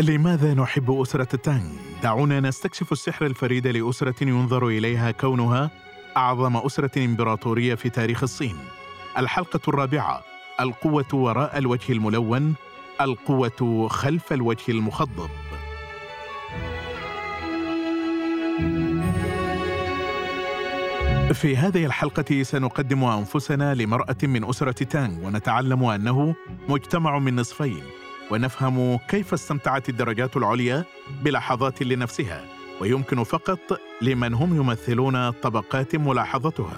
لماذا نحب أسرة تانغ؟ دعونا نستكشف السحر الفريد لأسرة ينظر إليها كونها أعظم أسرة إمبراطورية في تاريخ الصين. الحلقة الرابعة: القوة وراء الوجه الملون، القوة خلف الوجه المخضب. في هذه الحلقة سنقدم أنفسنا لمرأة من أسرة تانغ ونتعلم أنه مجتمع من نصفين ونفهم كيف استمتعت الدرجات العليا بلحظات لنفسها ويمكن فقط لمن هم يمثلون طبقات ملاحظتها.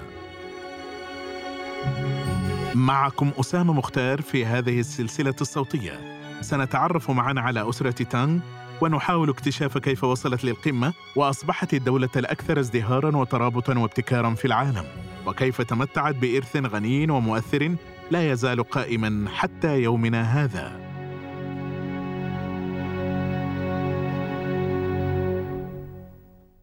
معكم أسامة مختار في هذه السلسلة الصوتية. سنتعرف معا على أسرة تانغ ونحاول اكتشاف كيف وصلت للقمة وأصبحت الدولة الأكثر ازدهارا وترابطا وابتكارا في العالم. وكيف تمتعت بإرث غني ومؤثر لا يزال قائما حتى يومنا هذا.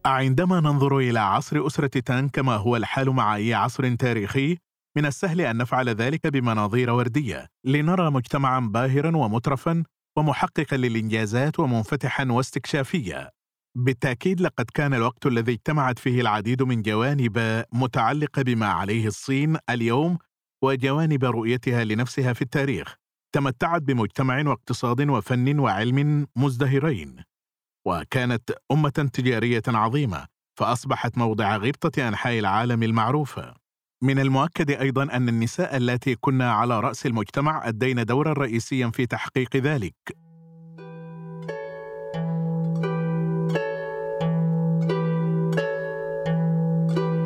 عندما ننظر إلى عصر أسرة تان كما هو الحال مع أي عصر تاريخي من السهل أن نفعل ذلك بمناظير وردية. لنرى مجتمعا باهرا ومترفا ومحققا للإنجازات ومنفتحا واستكشافيا. بالتأكيد لقد كان الوقت الذي اجتمعت فيه العديد من جوانب متعلقة بما عليه الصين اليوم وجوانب رؤيتها لنفسها في التاريخ تمتعت بمجتمع واقتصاد وفن وعلم مزدهرين. وكانت أمة تجارية عظيمة فأصبحت موضع غبطة أنحاء العالم المعروفة من المؤكد أيضا أن النساء اللاتي كن على رأس المجتمع أدين دورا رئيسيا في تحقيق ذلك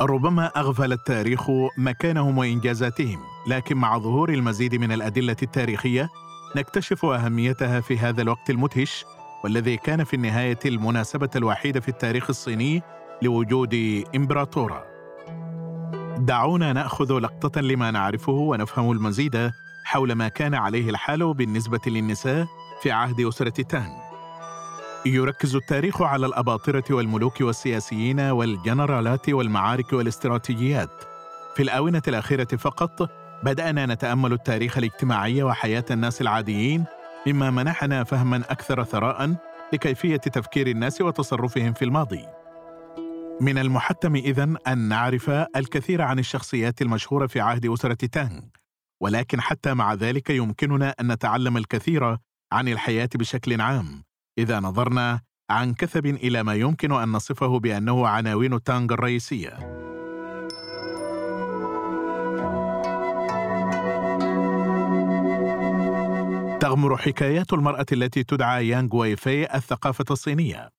ربما أغفل التاريخ مكانهم وإنجازاتهم لكن مع ظهور المزيد من الأدلة التاريخية نكتشف أهميتها في هذا الوقت المدهش والذي كان في النهاية المناسبة الوحيدة في التاريخ الصيني لوجود إمبراطورة. دعونا نأخذ لقطة لما نعرفه ونفهم المزيد حول ما كان عليه الحال بالنسبة للنساء في عهد أسرة تانغ. يركز التاريخ على الأباطرة والملوك والسياسيين والجنرالات والمعارك والاستراتيجيات. في الآونة الأخيرة فقط بدأنا نتأمل التاريخ الاجتماعي وحياة الناس العاديين مما منحنا فهما أكثر ثراء لكيفية تفكير الناس وتصرفهم في الماضي من المحتم إذن أن نعرف الكثير عن الشخصيات المشهورة في عهد أسرة تانغ. ولكن حتى مع ذلك يمكننا أن نتعلم الكثير عن الحياة بشكل عام. إذا نظرنا عن كثب إلى ما يمكن أن نصفه بأنه عناوين تانغ الرئيسية. تغمر حكايات المرأة التي تدعى يانغ ويفي الثقافة الصينية.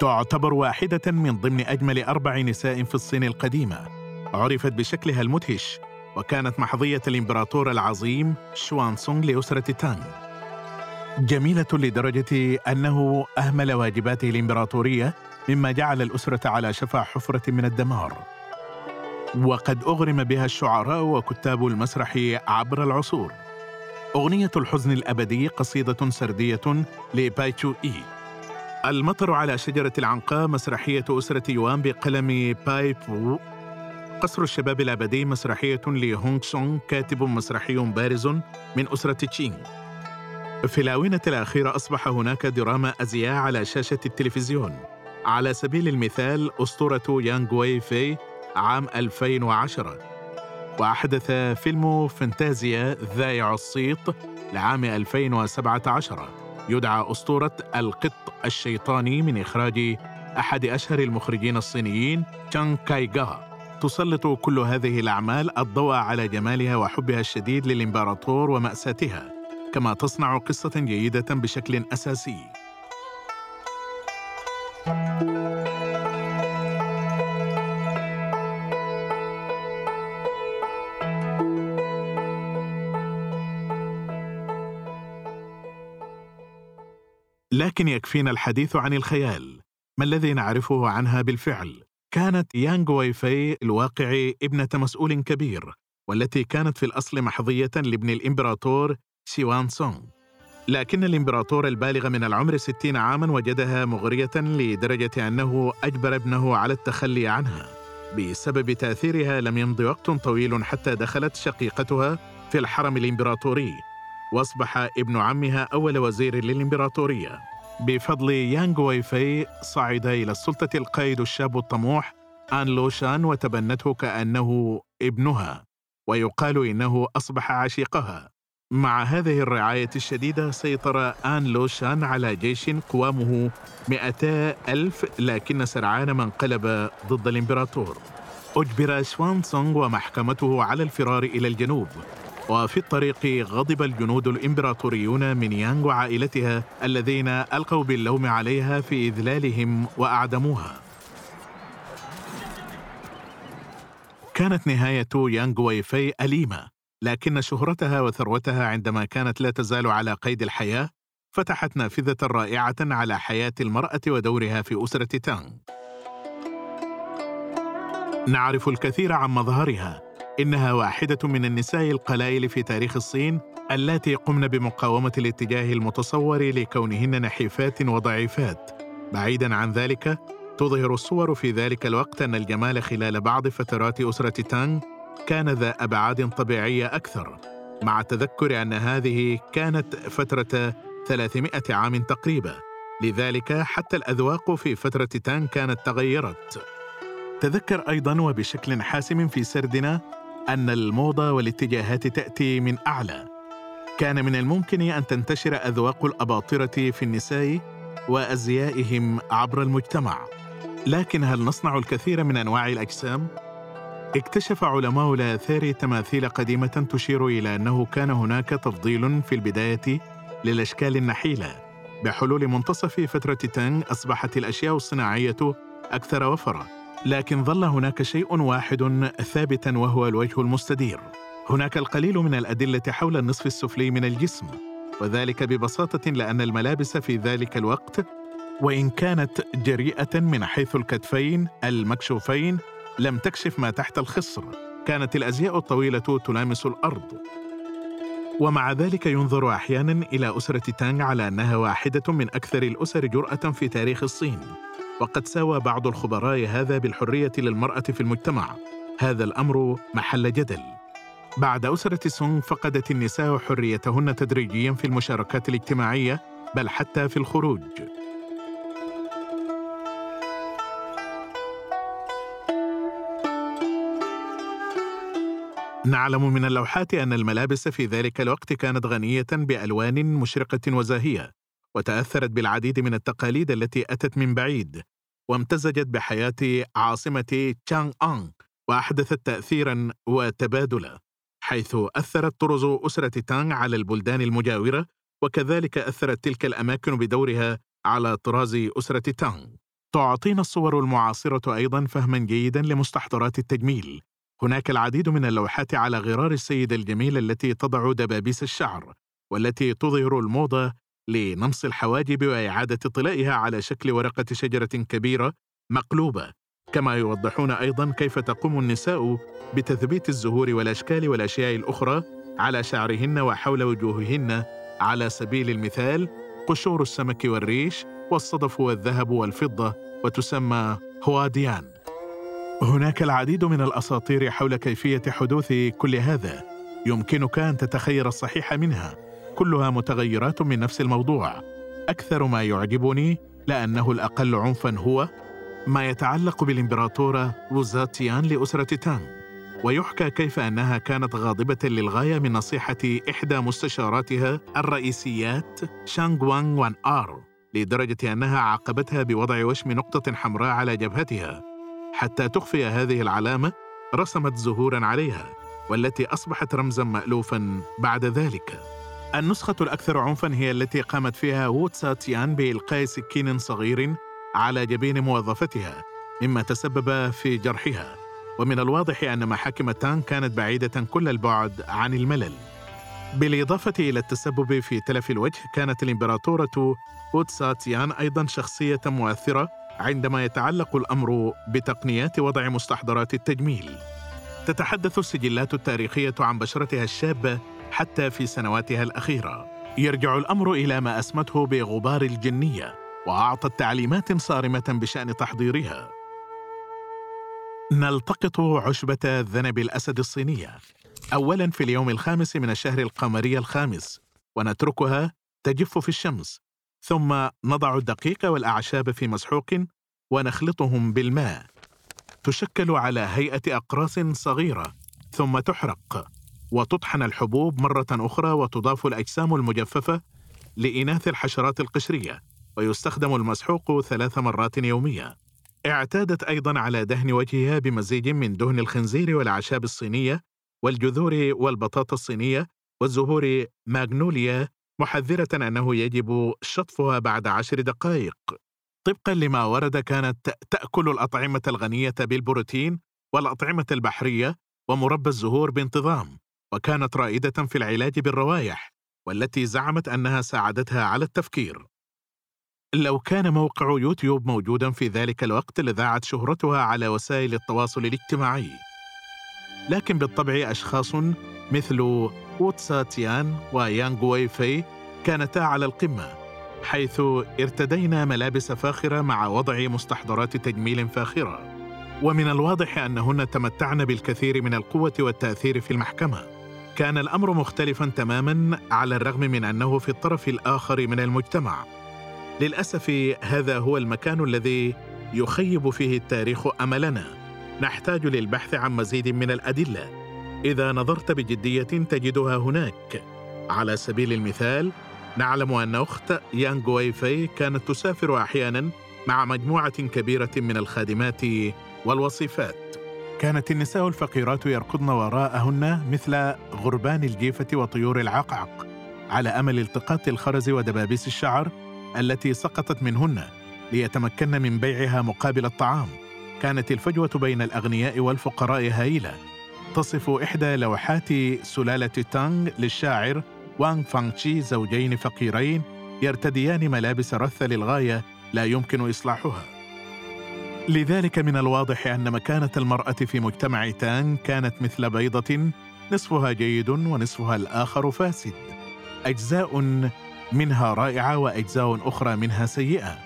تعتبر واحدة من ضمن أجمل أربع نساء في الصين القديمة. عرفت بشكلها المدهش وكانت محظية الإمبراطور العظيم شوان سونغ لأسرة تانغ. جميلة لدرجة أنه أهمل واجباته الإمبراطورية مما جعل الأسرة على شفا حفرة من الدمار. وقد أغرم بها الشعراء وكتاب المسرح عبر العصور أغنية الحزن الأبدي قصيدة سردية لبايتشو إي المطر على شجرة العنقاء مسرحية أسرة يوان بقلم بايبو قصر الشباب الأبدي مسرحية لهونغ سونغ كاتب مسرحي بارز من أسرة تشينغ في الآونة الأخيرة أصبح هناك دراما أزياء على شاشة التلفزيون. على سبيل المثال أسطورة يانغ وي في عام 2010 وأحدث فيلم فانتازيا ذايع الصيت لعام 2017 يدعى أسطورة القط الشيطاني من إخراج أحد أشهر المخرجين الصينيين تشانغ كايغا. تسلط كل هذه الأعمال الضوء على جمالها وحبها الشديد للإمبراطور ومأساتها كما تصنع قصة جيدة بشكل أساسي. لكن يكفينا الحديث عن الخيال. ما الذي نعرفه عنها بالفعل؟ كانت يانغ ويفي الواقع ابنة مسؤول كبير والتي كانت في الأصل محظية لابن الإمبراطور سيوان سونغ. لكن الإمبراطور البالغ من العمر ستين عاما وجدها مغرية لدرجة أنه أجبر ابنه على التخلي عنها. بسبب تأثيرها لم يمض وقت طويل حتى دخلت شقيقتها في الحرم الإمبراطوري. وأصبح ابن عمها أول وزير للإمبراطورية. بفضل يانغ ويفي صعد إلى السلطة القائد الشاب الطموح آن لوشان وتبنته كأنه ابنها. ويقال إنه أصبح عشيقها. مع هذه الرعاية الشديدة سيطر آن لوشان على جيش قوامه 200 ألف لكن سرعان ما انقلب ضد الإمبراطور. أجبر شوان سونغ ومحكمته على الفرار إلى الجنوب. وفي الطريق غضب الجنود الإمبراطوريون من يانغ وعائلتها الذين ألقوا باللوم عليها في إذلالهم وأعدموها. كانت نهاية يانغ ويفي أليمة لكن شهرتها وثروتها عندما كانت لا تزال على قيد الحياة فتحت نافذة رائعة على حياة المرأة ودورها في أسرة تانغ. نعرف الكثير عن مظهرها. إنها واحدة من النساء القلائل في تاريخ الصين اللاتي قمن بمقاومة الاتجاه المتصور لكونهن نحيفات وضعيفات. بعيدا عن ذلك تظهر الصور في ذلك الوقت أن الجمال خلال بعض فترات أسرة تانغ كان ذا أبعاد طبيعية أكثر مع التذكر أن هذه كانت فترة 300 عام تقريبا. لذلك حتى الأذواق في فترة تان كانت تغيرت. تذكر أيضا وبشكل حاسم في سردنا أن الموضة والاتجاهات تأتي من أعلى. كان من الممكن أن تنتشر أذواق الأباطرة في النساء وأزيائهم عبر المجتمع. لكن هل نصنع الكثير من أنواع الأجسام؟ اكتشف علماء الآثار تماثيل قديمة تشير إلى أنه كان هناك تفضيل في البداية للأشكال النحيلة. بحلول منتصف فترة تانغ أصبحت الأشياء الصناعية أكثر وفرة. لكن ظل هناك شيء واحد ثابتا وهو الوجه المستدير. هناك القليل من الأدلة حول النصف السفلي من الجسم وذلك ببساطة لأن الملابس في ذلك الوقت وإن كانت جريئة من حيث الكتفين المكشوفين لم تكشف ما تحت الخصر. كانت الأزياء الطويلة تلامس الأرض. ومع ذلك ينظر أحيانا إلى أسرة تانغ على أنها واحدة من أكثر الأسر جرأة في تاريخ الصين. وقد ساوى بعض الخبراء هذا بالحرية للمرأة في المجتمع. هذا الأمر محل جدل. بعد أسرة سونغ فقدت النساء حريتهن تدريجيا في المشاركات الاجتماعية بل حتى في الخروج. نعلم من اللوحات أن الملابس في ذلك الوقت كانت غنية بألوان مشرقة وزاهية، وتأثرت بالعديد من التقاليد التي أتت من بعيد، وامتزجت بحياة عاصمة تشانغ أنغ، وأحدثت تأثيرا وتبادلا، حيث أثرت طرز أسرة تانغ على البلدان المجاورة، وكذلك أثرت تلك الأماكن بدورها على طراز أسرة تانغ. تعطينا الصور المعاصرة أيضا فهما جيدا لمستحضرات التجميل هناك العديد من اللوحات على غرار السيدة الجميلة التي تضع دبابيس الشعر والتي تظهر الموضة لنمص الحواجب وإعادة طلائها على شكل ورقة شجرة كبيرة مقلوبة. كما يوضحون أيضا كيف تقوم النساء بتثبيت الزهور والأشكال والأشياء الأخرى على شعرهن وحول وجوههن. على سبيل المثال قشور السمك والريش والصدف والذهب والفضة وتسمى هواديان. هناك العديد من الأساطير حول كيفية حدوث كل هذا. يمكنك أن تتخيل الصحيح منها. كلها متغيرات من نفس الموضوع. أكثر ما يعجبني لأنه الأقل عنفا هو ما يتعلق بالامبراطوره ووزاتيان لأسرة تان ويحكى كيف أنها كانت غاضبة للغاية من نصيحة إحدى مستشاراتها الرئيسيات شانغ وان وان آر لدرجة أنها عاقبتها بوضع وشم نقطة حمراء على جبهتها. حتى تخفي هذه العلامة رسمت زهورا عليها والتي أصبحت رمزا مالوفا بعد ذلك. النسخة الأكثر عنفا هي التي قامت فيها وو تساتيان بإلقاء سكين صغير على جبين موظفتها مما تسبب في جرحها. ومن الواضح أن محاكم تان كانت بعيدة كل البعد عن الملل. بالإضافة إلى التسبب في تلف الوجه كانت الإمبراطورة ووتساتيان أيضا شخصية مؤثرة عندما يتعلق الأمر بتقنيات وضع مستحضرات التجميل. تتحدث السجلات التاريخية عن بشرتها الشابة حتى في سنواتها الأخيرة. يرجع الأمر إلى ما أسمته بغبار الجنية وأعطت تعليمات صارمة بشأن تحضيرها. نلتقط عشبة ذنب الأسد الصينية. أولا في اليوم الخامس من الشهر القمري الخامس ونتركها تجف في الشمس. ثم نضع الدقيق والأعشاب في مسحوق ونخلطهم بالماء. تشكل على هيئة أقراص صغيرة ثم تحرق. وتطحن الحبوب مرة أخرى وتضاف الأجسام المجففة لإناث الحشرات القشرية ويستخدم المسحوق ثلاث مرات يوميا. اعتادت أيضا على دهن وجهها بمزيج من دهن الخنزير والأعشاب الصينية والجذور والبطاطا الصينية والزهور ماغنوليا محذرة أنه يجب شطفها بعد عشر دقائق. طبقا لما ورد كانت تأكل الأطعمة الغنية بالبروتين والأطعمة البحرية ومربى الزهور بانتظام. وكانت رائدة في العلاج بالروائح والتي زعمت أنها ساعدتها على التفكير. لو كان موقع يوتيوب موجودا في ذلك الوقت لذاعت شهرتها على وسائل التواصل الاجتماعي. لكن بالطبع أشخاص مثل ووتسا تيان ويانغ وي في كانتا على القمة حيث ارتدينا ملابس فاخرة مع وضع مستحضرات تجميل فاخرة. ومن الواضح أنهن تمتعن بالكثير من القوة والتأثير في المحكمة. كان الأمر مختلفا تماما على الرغم من أنه في الطرف الآخر من المجتمع. للأسف هذا هو المكان الذي يخيب فيه التاريخ أملنا. نحتاج للبحث عن مزيد من الأدلة. إذا نظرت بجدية تجدها هناك. على سبيل المثال نعلم أن أخت يانغ ويفي كانت تسافر أحيانا مع مجموعة كبيرة من الخادمات والوصيفات كانت النساء الفقيرات يركضن وراءهن مثل غربان الجيفة وطيور العقعق على أمل التقاط الخرز ودبابيس الشعر التي سقطت منهن ليتمكن من بيعها مقابل الطعام. كانت الفجوة بين الأغنياء والفقراء هائلة. تصف إحدى لوحات سلالة تانغ للشاعر وانغ فانغتشي زوجين فقيرين يرتديان ملابس رثة للغاية لا يمكن إصلاحها. لذلك من الواضح أن مكانة المرأة في مجتمع تانغ كانت مثل بيضة نصفها جيد ونصفها الآخر فاسد أجزاء منها رائعة وأجزاء أخرى منها سيئة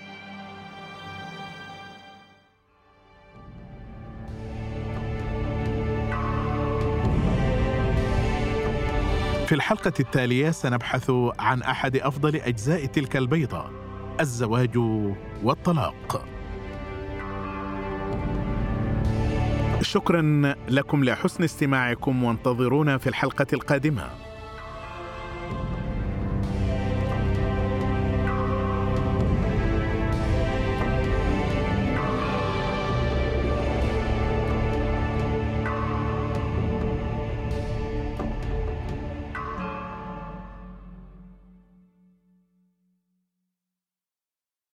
في الحلقة التالية سنبحث عن أحد أفضل أجزاء تلك البيضة الزواج والطلاق. شكرا لكم لحسن استماعكم وانتظرونا في الحلقة القادمة.